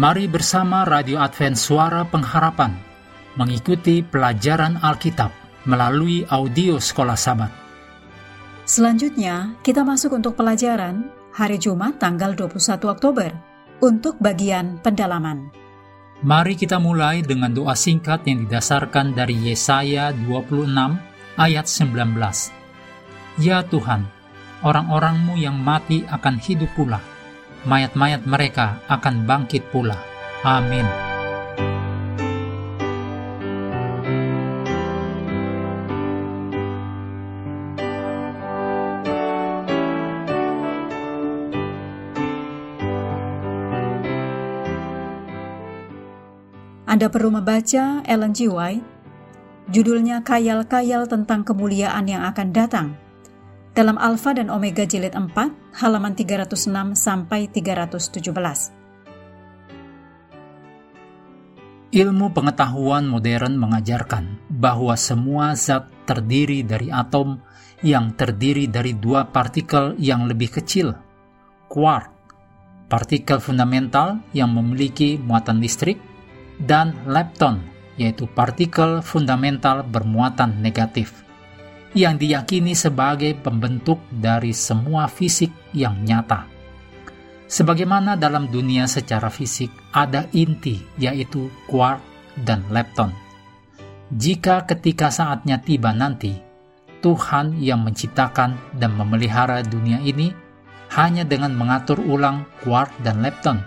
Mari bersama Radio Advent Suara Pengharapan mengikuti pelajaran Alkitab melalui audio Sekolah Sabat. Selanjutnya, kita masuk untuk pelajaran hari Jumat tanggal 21 Oktober untuk bagian pendalaman. Mari kita mulai dengan doa singkat yang didasarkan dari Yesaya 26 ayat 19. Ya Tuhan, orang-orangmu yang mati akan hidup pula, mayat-mayat mereka akan bangkit pula. Amin. Anda perlu membaca Ellen G. White, judulnya Kayal-Kayal tentang Kemuliaan yang akan datang, dalam Alfa dan Omega jilid 4, halaman 306 sampai 317. Ilmu pengetahuan modern mengajarkan bahwa semua zat terdiri dari atom yang terdiri dari dua partikel yang lebih kecil, quark, partikel fundamental yang memiliki muatan listrik, dan lepton, yaitu partikel fundamental bermuatan negatif, yang diyakini sebagai pembentuk dari semua fisik yang nyata. Sebagaimana dalam dunia secara fisik ada inti, yaitu quark dan lepton. Jika ketika saatnya tiba nanti, Tuhan yang menciptakan dan memelihara dunia ini hanya dengan mengatur ulang quark dan lepton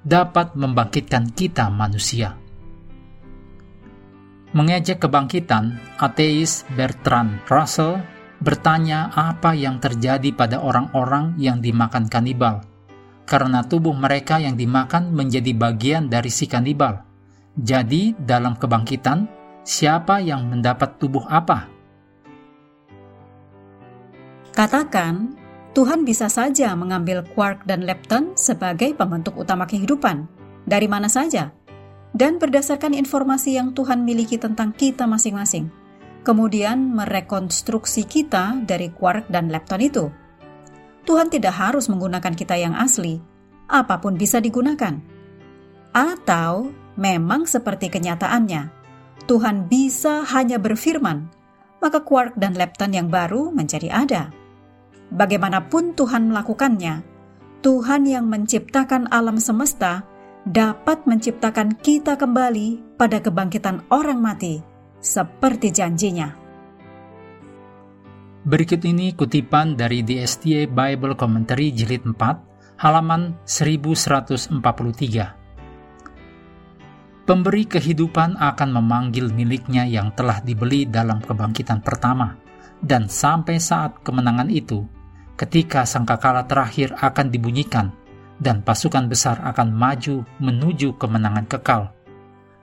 dapat membangkitkan kita manusia. Mengejek kebangkitan, ateis Bertrand Russell bertanya apa yang terjadi pada orang-orang yang dimakan kanibal, karena tubuh mereka yang dimakan menjadi bagian dari si kanibal. Jadi, dalam kebangkitan, siapa yang mendapat tubuh apa? Katakan, Tuhan bisa saja mengambil quark dan lepton sebagai pembentuk utama kehidupan. Dari mana saja? Dan berdasarkan informasi yang Tuhan miliki tentang kita masing-masing. Kemudian merekonstruksi kita dari quark dan lepton itu. Tuhan tidak harus menggunakan kita yang asli. Apa pun bisa digunakan. Atau memang seperti kenyataannya. Tuhan bisa hanya berfirman, maka quark dan lepton yang baru menjadi ada bagaimanapun Tuhan melakukannya, Tuhan yang menciptakan alam semesta dapat menciptakan kita kembali pada kebangkitan orang mati, seperti janjinya. Berikut ini kutipan dari DSTA Bible Commentary Jilid 4, halaman 1143. Pemberi kehidupan akan memanggil miliknya yang telah dibeli dalam kebangkitan pertama, dan sampai saat kemenangan itu, ketika sangkakala terakhir akan dibunyikan dan pasukan besar akan maju menuju kemenangan kekal.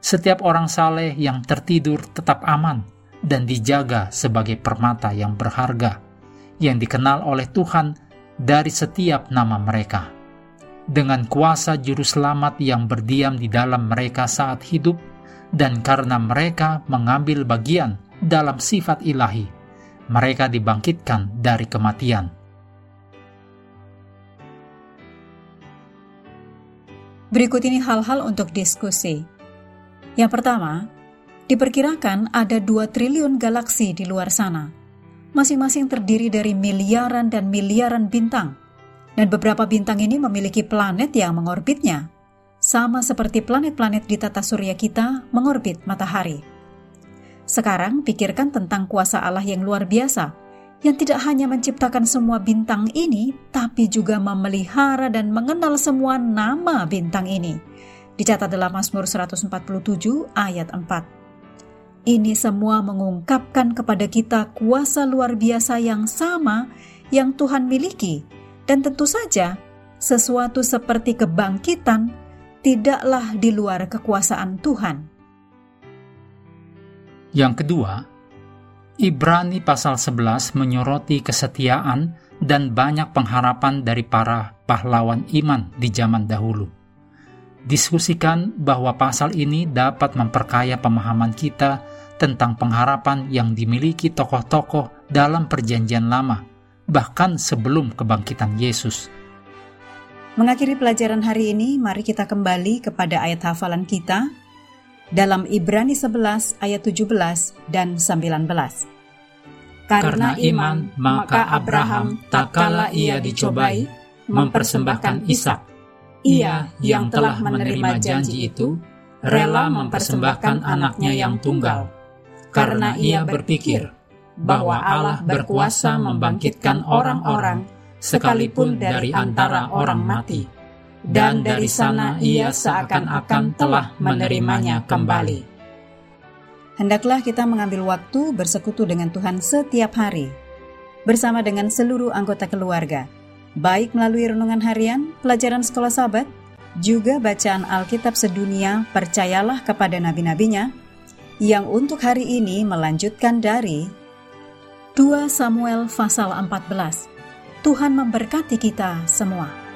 Setiap orang saleh yang tertidur tetap aman dan dijaga sebagai permata yang berharga, yang dikenal oleh Tuhan dari setiap nama mereka. Dengan kuasa juru selamat yang berdiam di dalam mereka saat hidup, dan karena mereka mengambil bagian dalam sifat ilahi, mereka dibangkitkan dari kematian Berikut ini hal-hal untuk diskusi. Yang pertama, diperkirakan ada 2 triliun galaksi di luar sana. Masing-masing terdiri dari miliaran dan miliaran bintang. Dan beberapa bintang ini memiliki planet yang mengorbitnya, sama seperti planet-planet di tata surya kita mengorbit matahari. Sekarang pikirkan tentang kuasa Allah yang luar biasa yang tidak hanya menciptakan semua bintang ini, tapi juga memelihara dan mengenal semua nama bintang ini. Dicatat dalam Mazmur 147 ayat 4. Ini semua mengungkapkan kepada kita kuasa luar biasa yang sama yang Tuhan miliki. Dan tentu saja, sesuatu seperti kebangkitan tidaklah di luar kekuasaan Tuhan. Yang kedua, Ibrani pasal 11 menyoroti kesetiaan dan banyak pengharapan dari para pahlawan iman di zaman dahulu. Diskusikan bahwa pasal ini dapat memperkaya pemahaman kita tentang pengharapan yang dimiliki tokoh-tokoh dalam perjanjian lama, bahkan sebelum kebangkitan Yesus. Mengakhiri pelajaran hari ini, mari kita kembali kepada ayat hafalan kita dalam Ibrani 11 ayat 17 dan 19. Karena iman, maka Abraham tak kala ia dicobai, mempersembahkan Ishak. Ia yang telah menerima janji itu, rela mempersembahkan anaknya yang tunggal, karena ia berpikir bahwa Allah berkuasa membangkitkan orang-orang sekalipun dari antara orang mati, dan dari sana ia seakan-akan telah menerimanya kembali. Hendaklah kita mengambil waktu bersekutu dengan Tuhan setiap hari, bersama dengan seluruh anggota keluarga, baik melalui renungan harian, pelajaran sekolah sahabat, juga bacaan Alkitab sedunia, percayalah kepada nabi-nabinya, yang untuk hari ini melanjutkan dari 2 Samuel pasal 14. Tuhan memberkati kita semua.